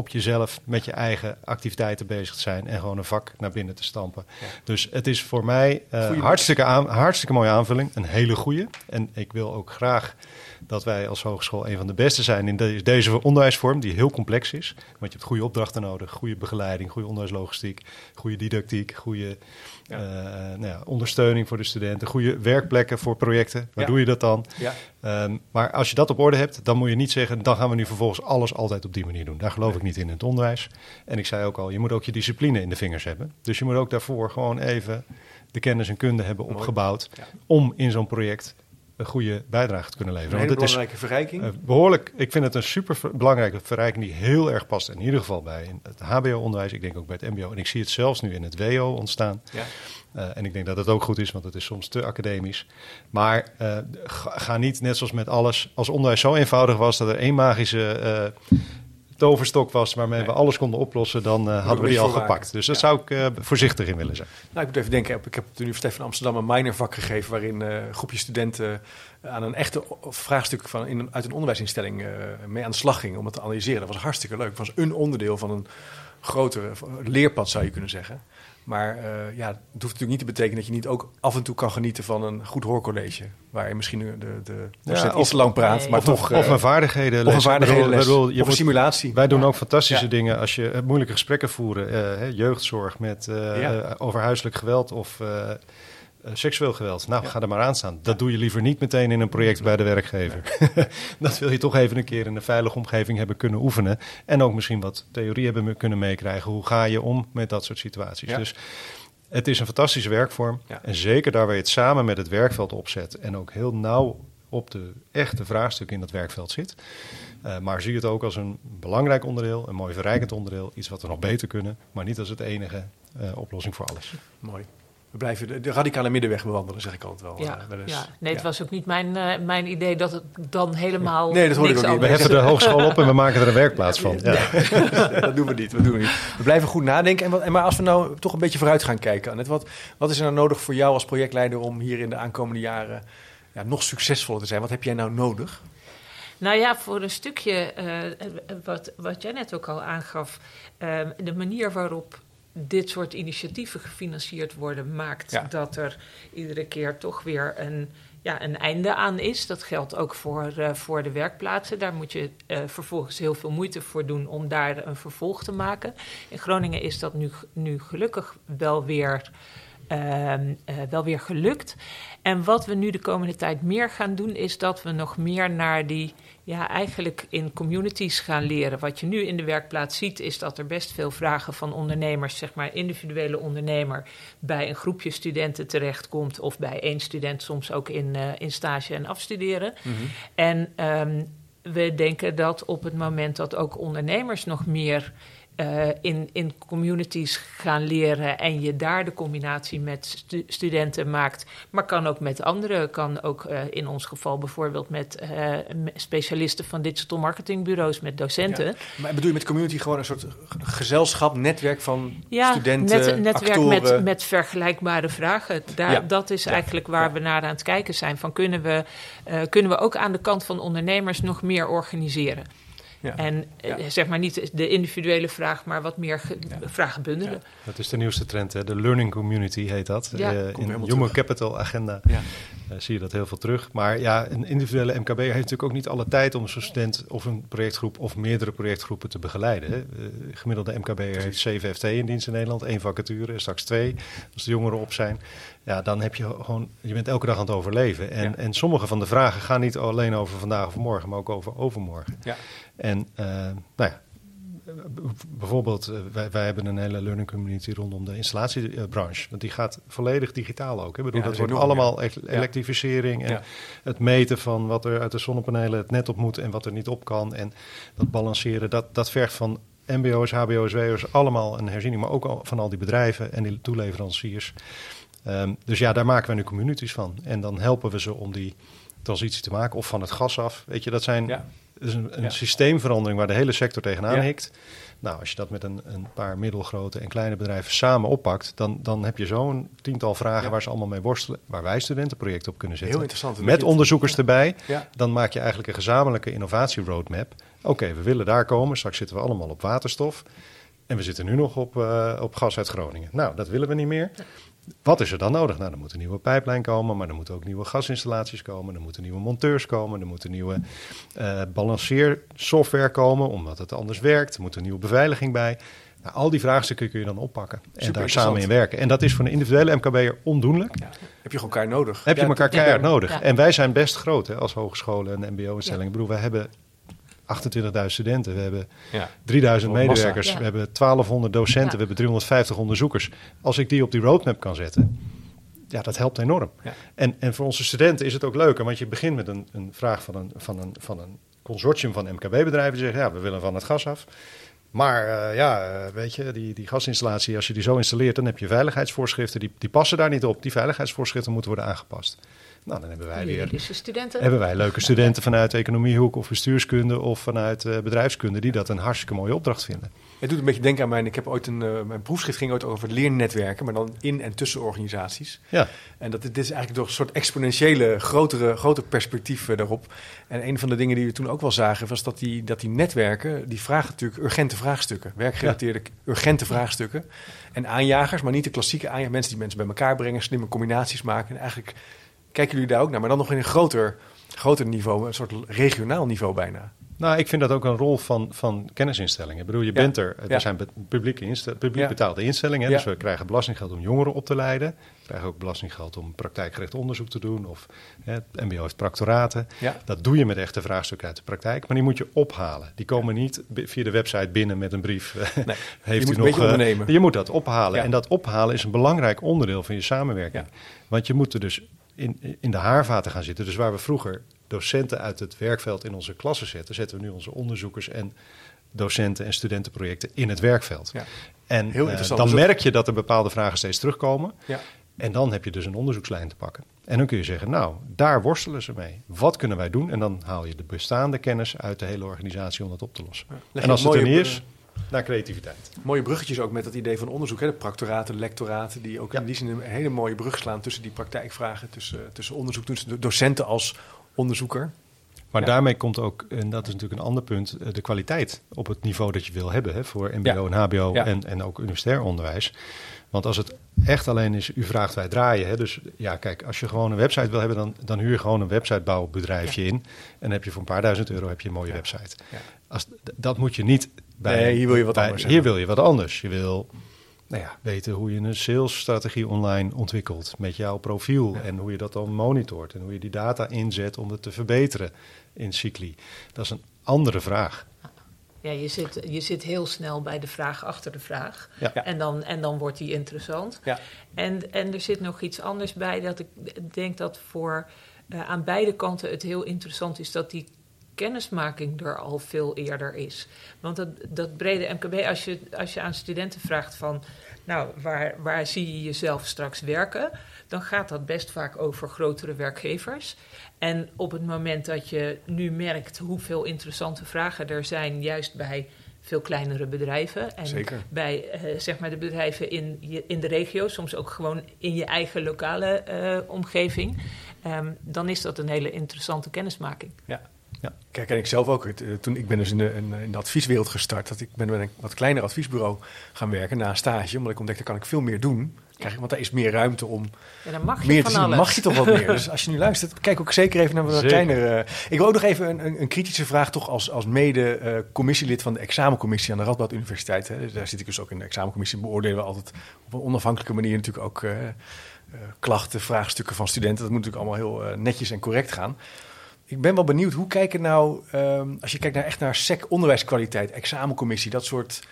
op jezelf met je eigen activiteiten bezig te zijn en gewoon een vak naar binnen te stampen. Ja. Dus het is voor mij uh, hartstikke, aan, hartstikke mooie aanvulling, een hele goede. En ik wil ook graag dat wij als hogeschool een van de beste zijn in de, deze onderwijsvorm, die heel complex is. Want je hebt goede opdrachten nodig, goede begeleiding, goede onderwijslogistiek, goede didactiek, goede ja. Uh, nou ja, ondersteuning voor de studenten, goede werkplekken voor projecten. Waar doe je dat dan? Um, maar als je dat op orde hebt, dan moet je niet zeggen, dan gaan we nu vervolgens alles altijd op die manier doen. Daar geloof ik niet in in het onderwijs. En ik zei ook al, je moet ook je discipline in de vingers hebben. Dus je moet ook daarvoor gewoon even de kennis en kunde hebben opgebouwd om in zo'n project een goede bijdrage te kunnen leveren. Een hele belangrijke verrijking. Uh, behoorlijk, ik vind het een super belangrijke verrijking die heel erg past. In ieder geval bij het HBO-onderwijs, ik denk ook bij het MBO. En ik zie het zelfs nu in het WO ontstaan. Ja. Uh, en ik denk dat het ook goed is, want het is soms te academisch. Maar uh, ga niet, net zoals met alles, als onderwijs zo eenvoudig was dat er één magische toverstok was waarmee nee. we alles konden oplossen, dan uh, hadden we die al gepakt. Dus daar ja. zou ik uh, voorzichtig in willen zijn. Nou, ik moet even denken, ik heb op de Universiteit van Amsterdam een minorvak gegeven waarin uh, een groepje studenten aan een echte vraagstuk van in, uit een onderwijsinstelling mee aan de slag ging om het te analyseren. Dat was hartstikke leuk. Het was een onderdeel van een groter leerpad, zou je kunnen zeggen. Maar uh, ja, het hoeft natuurlijk niet te betekenen dat je niet ook af en toe kan genieten van een goed hoorcollege. Waar je misschien de, de ja, iets te lang praat, maar of, toch... Of een vaardigheden Of een vaardighedenles, of een simulatie. Wij doen ook fantastische dingen als je moeilijke gesprekken voeren. Uh, jeugdzorg met, uh, over huiselijk geweld of uh, seksueel geweld. Nou, ga er maar aan staan. Dat doe je liever niet meteen in een project bij de werkgever. dat wil je toch even een keer in een veilige omgeving hebben kunnen oefenen. En ook misschien wat theorie hebben kunnen meekrijgen. Hoe ga je om met dat soort situaties? Dus het is een fantastische werkvorm. En zeker daar waar je het samen met het werkveld opzet. En ook heel nauw op de echte vraagstukken in dat werkveld zit. Uh, maar zie het ook als een belangrijk onderdeel, een mooi verrijkend onderdeel. Iets wat we nog beter kunnen, maar niet als het enige uh, oplossing voor alles. Mooi we blijven de, radicale middenweg bewandelen, zeg ik altijd wel. Ja, uh, ja. nee, het was ook niet mijn, uh, mijn idee dat het dan helemaal. Nee, dat hoor ik ook niet. We heffen de hogeschool op en we maken er een werkplaats van. Ja. dat doen we niet. Dat doen we niet. We blijven goed nadenken. En wat, en maar als we nou toch een beetje vooruit gaan kijken, Annette, wat, wat is er nou nodig voor jou als projectleider om hier in de aankomende jaren ja, nog succesvoller te zijn? Wat heb jij nou nodig? Nou ja, voor een stukje, uh, wat, wat jij net ook al aangaf, de manier waarop dit soort initiatieven gefinancierd worden, maakt dat er iedere keer toch weer een, ja, een einde aan is. Dat geldt ook voor, uh, voor de werkplaatsen. Daar moet je uh, vervolgens heel veel moeite voor doen om daar een vervolg te maken. In Groningen is dat nu, nu gelukkig wel weer, uh, wel weer gelukt. En wat we nu de komende tijd meer gaan doen, is dat we nog meer naar die ja, eigenlijk in communities gaan leren. Wat je nu in de werkplaats ziet, is dat er best veel vragen van ondernemers, zeg maar individuele ondernemer, bij een groepje studenten terechtkomt. Of bij één student soms ook in, uh, in stage en afstuderen. Mm -hmm. En um, we denken dat op het moment dat ook ondernemers nog meer uh, in, in communities gaan leren en je daar de combinatie met stu studenten maakt, maar kan ook met anderen, kan ook uh, in ons geval bijvoorbeeld met uh, specialisten van digital marketingbureaus, met docenten. Ja. Maar bedoel je met community gewoon een soort gezelschap, netwerk van ja, studenten, net, netwerk actoren. met, met vergelijkbare vragen. Daar, ja. Dat is eigenlijk waar we naar aan het kijken zijn. Van kunnen we, kunnen we ook aan de kant van ondernemers nog meer organiseren? Ja. En ja. zeg maar niet de individuele vraag, maar wat meer ja. vragen bundelen. Dat is de nieuwste trend, hè? de learning community heet dat. Uh, in Human terug. Capital Agenda zie je dat heel veel terug. Maar ja, een individuele MKB heeft natuurlijk ook niet alle tijd om zo'n student of een projectgroep of meerdere projectgroepen te begeleiden. Hè? Uh, gemiddelde MKB heeft 7 FT in dienst in Nederland, één vacature, straks twee, als de jongeren op zijn. Ja, dan heb je gewoon, je bent elke dag aan het overleven. En, en sommige van de vragen gaan niet alleen over vandaag of morgen, maar ook over overmorgen. Ja. En uh, nou ja, bijvoorbeeld, uh, wij, wij, hebben een hele learning community rondom de installatiebranche. Want die gaat volledig digitaal ook. Hè? bedoel, ja, dat, wordt allemaal ja. elektrificering en het meten van wat er uit de zonnepanelen het net op moet en wat er niet op kan. En dat balanceren, dat, dat vergt van MBO's, HBO's, WO's allemaal een herziening, maar ook van al die bedrijven en die toeleveranciers. Um, dus ja, daar maken we nu communities van. En dan helpen we ze om die transitie te maken of van het gas af. Weet je, dat zijn ja. Is een, een ja. systeemverandering waar de hele sector tegenaan ja. hikt. Nou, als je dat met een, een, paar middelgrote en kleine bedrijven samen oppakt, dan, dan heb je zo'n tiental vragen ja. waar ze allemaal mee worstelen, waar wij studentenprojecten op kunnen zetten. Heel interessant. Met onderzoekers erbij. Dan maak je eigenlijk een gezamenlijke innovatieroadmap. Oké, okay, we willen daar komen. Straks zitten we allemaal op waterstof. En we zitten nu nog op, uh, op gas uit Groningen. Nou, dat willen we niet meer. Wat is er dan nodig? Nou, er moet een nieuwe pijplijn komen, maar er moeten ook nieuwe gasinstallaties komen. Er moeten nieuwe monteurs komen. Er moet een nieuwe uh, balanceersoftware komen, omdat het anders werkt. Er moet een nieuwe beveiliging bij. Nou, al die vraagstukken kun je dan oppakken en Super daar samen in werken. En dat is voor een individuele MKB'er ondoendoenlijk. Ja. Heb je elkaar nodig? Heb je elkaar keihard nodig. Ja. En wij zijn best groot hè, als hogescholen en mbo-instellingen. Ik bedoel, wij hebben 28.000 studenten, we hebben ja. 3000 medewerkers, ja. we hebben 1200 docenten, ja. we hebben 350 onderzoekers. Als ik die op die roadmap kan zetten, ja, dat helpt enorm. En, en voor onze studenten is het ook leuker, want je begint met een, een vraag van een, van, een, van een consortium van MKB-bedrijven die zeggen, ja, we willen van het gas af. Maar uh, ja, uh, weet je, die, die gasinstallatie, als je die zo installeert, dan heb je veiligheidsvoorschriften, die, die passen daar niet op. Die veiligheidsvoorschriften moeten worden aangepast. Nou, dan hebben wij weer studenten. Hebben wij leuke studenten vanuit economiehoek of bestuurskunde of vanuit uh, bedrijfskunde die dat een hartstikke mooie opdracht vinden. Het doet een beetje denken aan mijn. Ik heb ooit een. Uh, mijn proefschrift ging ooit over leernetwerken, maar dan in en tussen organisaties. Ja. En dat dit is eigenlijk toch een soort exponentiële, grotere, groter perspectief uh, daarop. En een van de dingen die we toen ook wel zagen, was dat die, dat die netwerken, die vragen natuurlijk urgente vraagstukken. Werkgerelateerde, urgente vraagstukken. En aanjagers, maar niet de klassieke aanjagers. Mensen die mensen bij elkaar brengen, slimme combinaties maken. En eigenlijk kijken jullie daar ook naar, maar dan nog in een groter, groter niveau, een soort regionaal niveau bijna. Nou, ik vind dat ook een rol van, van kennisinstellingen. Ik bedoel, je bent er. Er zijn publieke publiek betaalde instellingen. Dus we krijgen belastinggeld om jongeren op te leiden. We krijgen ook belastinggeld om praktijkgericht onderzoek te doen. Of hè, het MBO heeft proctoraten. Dat doe je met echte vraagstukken uit de praktijk. Maar die moet je ophalen. Die komen niet via de website binnen met een brief. Nee, heeft je u moet nog, uh, Je moet dat ophalen. En dat ophalen is een belangrijk onderdeel van je samenwerking. Want je moet er dus in, in de haarvaten gaan zitten. Dus waar we vroeger docenten uit het werkveld in onze klassen zetten, zetten we nu onze onderzoekers en docenten en studentenprojecten in het werkveld. Ja. En uh, dan merk je dat er bepaalde vragen steeds terugkomen. Ja. En dan heb je dus een onderzoekslijn te pakken. En dan kun je zeggen, nou, daar worstelen ze mee. Wat kunnen wij doen? En dan haal je de bestaande kennis uit de hele organisatie om dat op te lossen. En als het er niet is, naar creativiteit. Mooie bruggetjes ook met dat idee van onderzoek. Hè? De proctoraten, lectoraten, die ook in die zin een hele mooie brug slaan tussen die praktijkvragen, tussen, tussen onderzoek, tussen docenten als onderzoeker. Maar daarmee komt ook, en dat is natuurlijk een ander punt, eh, de kwaliteit op het niveau dat je wil hebben hè, voor MBO en HBO en, en ook universitair onderwijs. Want als het echt alleen is, u vraagt wij draaien. Hè, dus ja, kijk, als je gewoon een website wil hebben, dan, dan huur je gewoon een websitebouwbedrijfje in. En dan heb je voor een paar duizend euro heb je een mooie website. Als, dat moet je niet bij. Nee, hier wil je wat anders. Hier wil je wat anders. Je wil nou ja, weten hoe je een salesstrategie online ontwikkelt met jouw profiel en hoe je dat dan monitort en hoe je die data inzet om het te verbeteren in Cycli. Dat is een andere vraag. Ja, je zit, je zit heel snel bij de vraag achter de vraag. Ja. En, dan, en dan wordt die interessant. Ja. En, en er zit nog iets anders bij dat ik denk dat voor uh, aan beide kanten het heel interessant is dat die kennismaking er al veel eerder is. Want dat, dat brede MKB, als je, als je aan studenten vraagt van, nou, waar, waar zie je jezelf straks werken? Dan gaat dat best vaak over grotere werkgevers. En op het moment dat je nu merkt hoeveel interessante vragen er zijn, juist bij veel kleinere bedrijven. En Zeker. bij uh, zeg maar de bedrijven in, in de regio, soms ook gewoon in je eigen lokale uh, omgeving. Um, dan is dat een hele interessante kennismaking. Ja. Ja. Kijk, en ik zelf ook. Eh, toen ik ben dus in de, in de advieswereld gestart. Dat ik ben met een wat kleiner adviesbureau gaan werken na een stage. Omdat ik ontdekte, kan ik veel meer doen. Krijg, want daar is meer ruimte om ja, dan mag je meer te zien. mag je toch wat meer. Dus als je nu luistert, kijk ook zeker even naar wat kleinere... ik wil ook nog even een, een, een kritische vraag toch als, als mede-commissielid uh, van de examencommissie aan de Radboud Universiteit. Hè. Dus daar zit ik dus ook in de examencommissie. Beoordelen we altijd op een onafhankelijke manier natuurlijk ook uh, uh, klachten, vraagstukken van studenten. Dat moet natuurlijk allemaal heel netjes en correct gaan ik ben wel benieuwd, hoe kijken nou, um, als je kijkt naar echt naar SEC onderwijskwaliteit, examencommissie, dat soort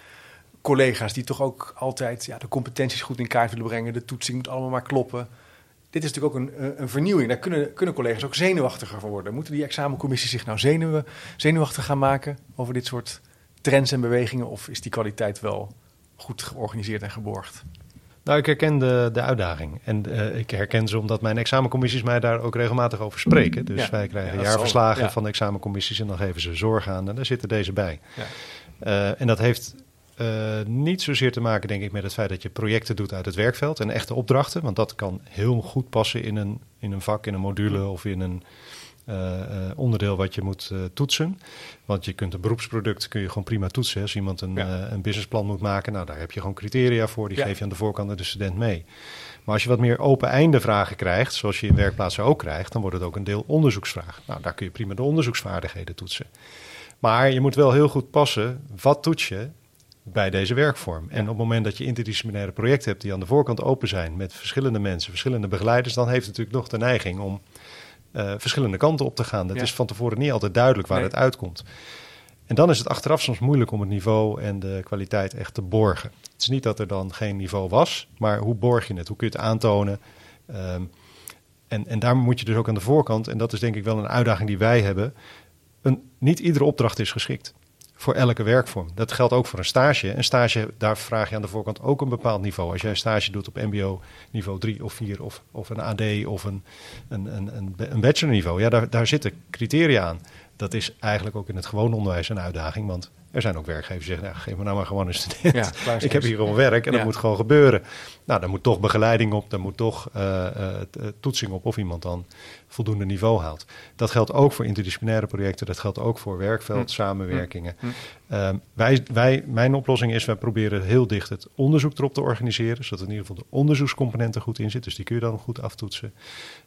collega's die toch ook altijd ja, de competenties goed in kaart willen brengen, de toetsing moet allemaal maar kloppen. Dit is natuurlijk ook een, een vernieuwing. Daar kunnen, kunnen collega's ook zenuwachtiger van worden. Moeten die examencommissies zich nou zenuwen, zenuwachtig gaan maken over dit soort trends en bewegingen? Of is die kwaliteit wel goed georganiseerd en geborgd? Nou, ik herken de, de uitdaging. En uh, ik herken ze omdat mijn examencommissies mij daar ook regelmatig over spreken. Dus wij krijgen jaarverslagen van de examencommissies en dan geven ze zorg aan. En daar zitten deze bij. Uh, en dat heeft uh, niet zozeer te maken, denk ik, met het feit dat je projecten doet uit het werkveld en echte opdrachten. Want dat kan heel goed passen in een, in een vak, in een module of in een onderdeel wat je moet uh, toetsen. Want je kunt een beroepsproduct kun je gewoon prima toetsen. Als iemand een, ja. een businessplan moet maken, nou daar heb je gewoon criteria voor. Die geef je aan de voorkant aan de student mee. Maar als je wat meer open-einde vragen krijgt, zoals je in werkplaatsen ook krijgt, dan wordt het ook een deel onderzoeksvraag. Nou, daar kun je prima de onderzoeksvaardigheden toetsen. Maar je moet wel heel goed passen, wat toets je bij deze werkvorm. En op het moment dat je interdisciplinaire projecten hebt die aan de voorkant open zijn met verschillende mensen, verschillende begeleiders, dan heeft het natuurlijk nog de neiging om uh, verschillende kanten op te gaan. Het is van tevoren niet altijd duidelijk waar het uitkomt. En dan is het achteraf soms moeilijk om het niveau en de kwaliteit echt te borgen. Het is niet dat er dan geen niveau was, maar hoe borg je het? Hoe kun je het aantonen? Um, en, en daar moet je dus ook aan de voorkant, en dat is denk ik wel een uitdaging die wij hebben. Een, niet iedere opdracht is geschikt voor elke werkvorm. Dat geldt ook voor een stage. Een stage, daar vraag je aan de voorkant ook een bepaald niveau. Als jij een stage doet op MBO niveau 3 of 4 of, of een AD of een, een, een, een bachelorniveau, ja, daar, daar zitten criteria aan. Dat is eigenlijk ook in het gewone onderwijs een uitdaging, want er zijn ook werkgevers die zeggen, nou, geef me nou maar gewoon een student. Ja, ik heb hier gewoon werk en dat moet gewoon gebeuren. Nou, daar moet toch begeleiding op, daar moet toch uh, uh, toetsing op of iemand dan voldoende niveau haalt. Dat geldt ook voor interdisciplinaire projecten, dat geldt ook voor werkveld, hm. samenwerkingen. Hm. Ehm, wij, wij, mijn oplossing is, wij proberen heel dicht het onderzoek erop te organiseren, zodat in ieder geval de onderzoekscomponent er goed in zit. Dus die kun je dan goed aftoetsen.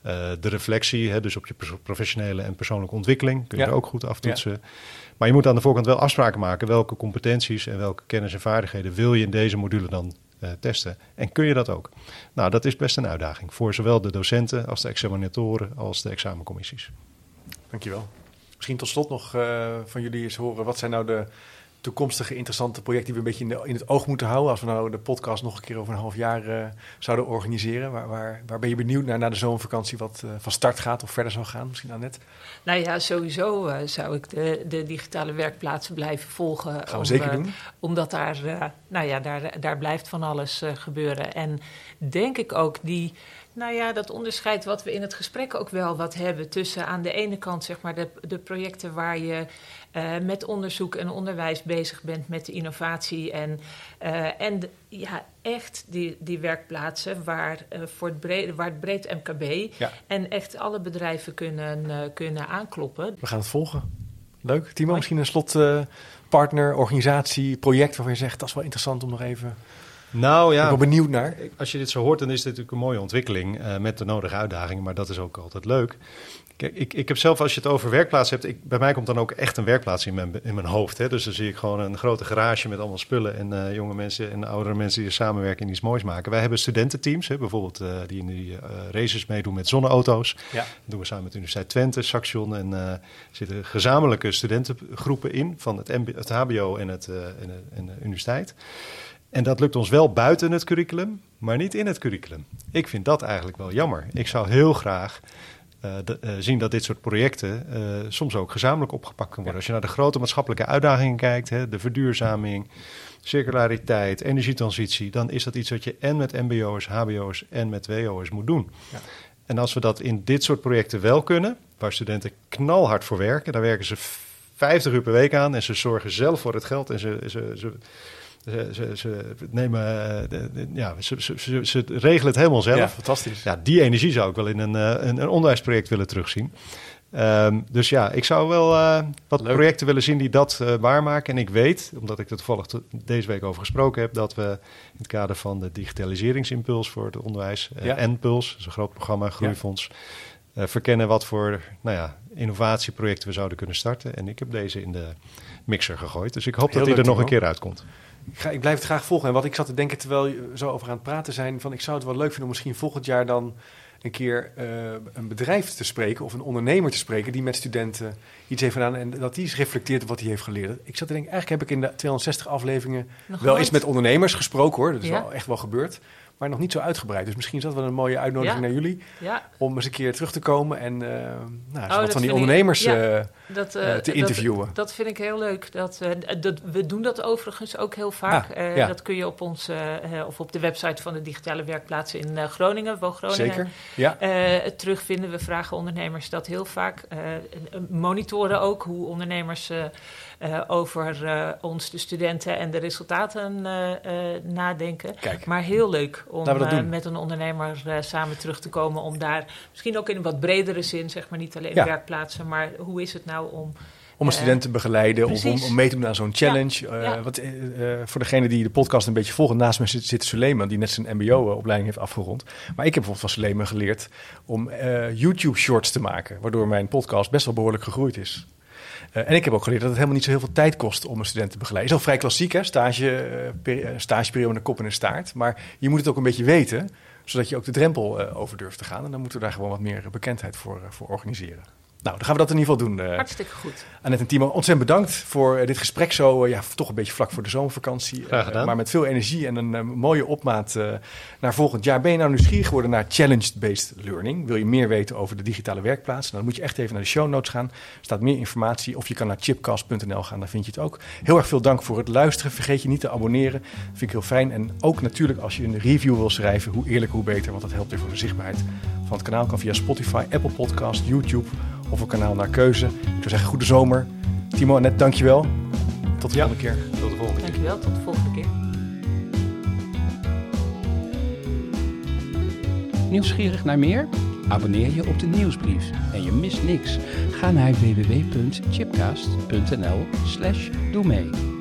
Uh, de reflectie, hè, dus op je professionele en persoonlijke ontwikkeling, kun je er ook goed aftoetsen. Maar je moet aan de voorkant wel afspraken maken welke competenties en welke kennis en vaardigheden wil je in deze module dan uh, testen. En kun je dat ook? Nou, dat is best een uitdaging voor zowel de docenten als de examinatoren als de examencommissies. Dankjewel. Misschien tot slot nog uh, van jullie eens horen, wat zijn nou de toekomstige interessante projecten die we een beetje in, de, in, het oog moeten houden. Als we nou de podcast nog een keer over een half jaar uh, zouden organiseren. Waar, waar, waar, ben je benieuwd naar na de zomervakantie wat uh, van start gaat of verder zal gaan? Misschien net. Nou ja, sowieso zou ik de, de, digitale werkplaatsen blijven volgen. Gaan we om, zeker doen. Omdat daar, nou ja, daar, daar blijft van alles gebeuren. En denk ik ook die nou ja, dat onderscheid wat we in het gesprek ook wel wat hebben tussen aan de ene kant zeg maar de, de projecten waar je uh, met onderzoek en onderwijs bezig bent met de innovatie en, uh, en ja, echt die, die werkplaatsen waar, uh, voor het breed, waar het breed MKB ja. en echt alle bedrijven kunnen, kunnen aankloppen. We gaan het volgen. Leuk. Timo, misschien een slotpartner, organisatie, project waarvan je zegt dat is wel interessant om nog even nou ja, ik ben benieuwd naar. Als je dit zo hoort, dan is dit natuurlijk een mooie ontwikkeling uh, met de nodige uitdagingen, maar dat is ook altijd leuk. Kijk, ik, ik heb zelf, als je het over werkplaats hebt, ik, bij mij komt dan ook echt een werkplaats in mijn, in mijn hoofd. Hè? Dus dan zie ik gewoon een grote garage met allemaal spullen en uh, jonge mensen en oudere mensen die er samenwerken en iets moois maken. Wij hebben studententeams, hè, bijvoorbeeld uh, die in die races meedoen met zonneauto's. Ja. Dat doen we samen met de Universiteit Twente, Saxion en er zitten gezamenlijke studentengroepen in van het, MB, het HBO en, het, en de universiteit. En dat lukt ons wel buiten het curriculum, maar niet in het curriculum. Ik vind dat eigenlijk wel jammer. Ik zou heel graag uh, de, uh, zien dat dit soort projecten uh, soms ook gezamenlijk opgepakt kunnen worden. Als je naar de grote maatschappelijke uitdagingen kijkt, hè, de verduurzaming, circulariteit, energietransitie, dan is dat iets wat je en met MBO's, HBO's en met WO's moet doen. Ja. En als we dat in dit soort projecten wel kunnen, waar studenten knalhard voor werken, daar werken ze 50 uur per week aan en ze zorgen zelf voor het geld en ze, ze, ze ze, ze, ze nemen, eh, ja, ze, ze, ze, regelen het helemaal zelf. Ja, fantastisch. Ja, die energie zou ik wel in een, eh, een, een onderwijsproject willen terugzien. Um, dus ja, ik zou wel uh, wat Leuk. projecten willen zien die dat uh, waarmaken. En ik weet, omdat ik er toevallig deze week over gesproken heb, dat we in het kader van de digitaliseringsimpuls voor het onderwijs, uh, ja. NPuls, dat is een groot programma, Groeifonds, ja. verkennen wat voor nou ja, innovatieprojecten we zouden kunnen starten. En ik heb deze in de mixer gegooid. Dus ik hoop Heel dat die er nog een keer uitkomt. Ik, ga, ik, blijf het graag volgen. En wat ik zat te denken terwijl je zo over aan het praten zijn... van ik zou het wel leuk vinden om misschien volgend jaar dan een keer uh, een bedrijf te spreken... of een ondernemer te spreken die met studenten iets heeft gedaan... en dat die eens reflecteert op wat hij heeft geleerd. Ik zat te denken, eigenlijk heb ik in de 260 afleveringen... Nog wel eens met ondernemers gesproken hoor. Dat is ja. wel echt wel gebeurd maar nog niet zo uitgebreid. Dus misschien is dat wel een mooie uitnodiging ja. naar jullie. Ja. Om eens een keer terug te komen en uh, nou, oh, wat van die ondernemers ik, ja, uh, dat, uh, te interviewen. Dat, dat, vind ik heel leuk. Dat, dat, we doen dat overigens ook heel vaak. Ah, ja. Dat kun je op ons of op de website van de digitale werkplaatsen in Groningen, Wo Groningen, Zeker. Ja. terugvinden. We vragen ondernemers dat heel vaak. monitoren ook hoe ondernemers uh, over uh, ons, de studenten en de resultaten uh, nadenken. Kijk, maar heel leuk om met een ondernemer samen terug te komen. Om daar misschien ook in een wat bredere zin, zeg maar niet alleen ja. werkplaatsen, maar hoe is het nou om om een student te begeleiden of om, om mee te doen aan zo'n challenge. Ja, ja. Uh, wat, uh, voor degene die de podcast een beetje volgen, naast me zit, zit Suleiman, die net zijn MBO-opleiding heeft afgerond. Maar ik heb bijvoorbeeld van Suleiman geleerd om uh, YouTube-shorts te maken, waardoor mijn podcast best wel behoorlijk gegroeid is. Uh, en ik heb ook geleerd dat het helemaal niet zo heel veel tijd kost om een student te begeleiden. Is al vrij klassiek, hè? Stage, uh, stageperiode, kop en een staart. Maar je moet het ook een beetje weten, zodat je ook de drempel over durft te gaan. En dan moeten we daar gewoon wat meer bekendheid voor, voor organiseren. Nou, dan gaan we dat in ieder geval doen. Uh, Hartstikke goed. Annette en Timo, ontzettend bedankt voor uh, dit gesprek zo, uh, ja, toch een beetje vlak voor de zomervakantie. Graag gedaan. maar met veel energie en een mooie opmaat naar volgend jaar. Ben je nou nieuwsgierig geworden naar Challenge-Based Learning? Wil je meer weten over de digitale werkplaats? Dan moet je echt even naar de show notes gaan. Er staat meer informatie. Of je kan naar chipcast.nl gaan, daar vind je het ook. Heel erg veel dank voor het luisteren. Vergeet je niet te abonneren. Dat vind ik heel fijn. En ook natuurlijk als je een review wil schrijven, hoe eerlijk, hoe beter. Want dat helpt weer voor de zichtbaarheid van het kanaal. Kan via Spotify, Apple Podcast, YouTube of een kanaal naar keuze. Ik zou zeggen, goede zomer. Timo en net, dankjewel. Tot de ja, volgende keer. Tot de volgende keer. Dankjewel, tot de volgende keer. Nieuwsgierig naar meer? Abonneer je op de nieuwsbrief en je mist niks. Ga naar www.chipcast.nl slash doe mee.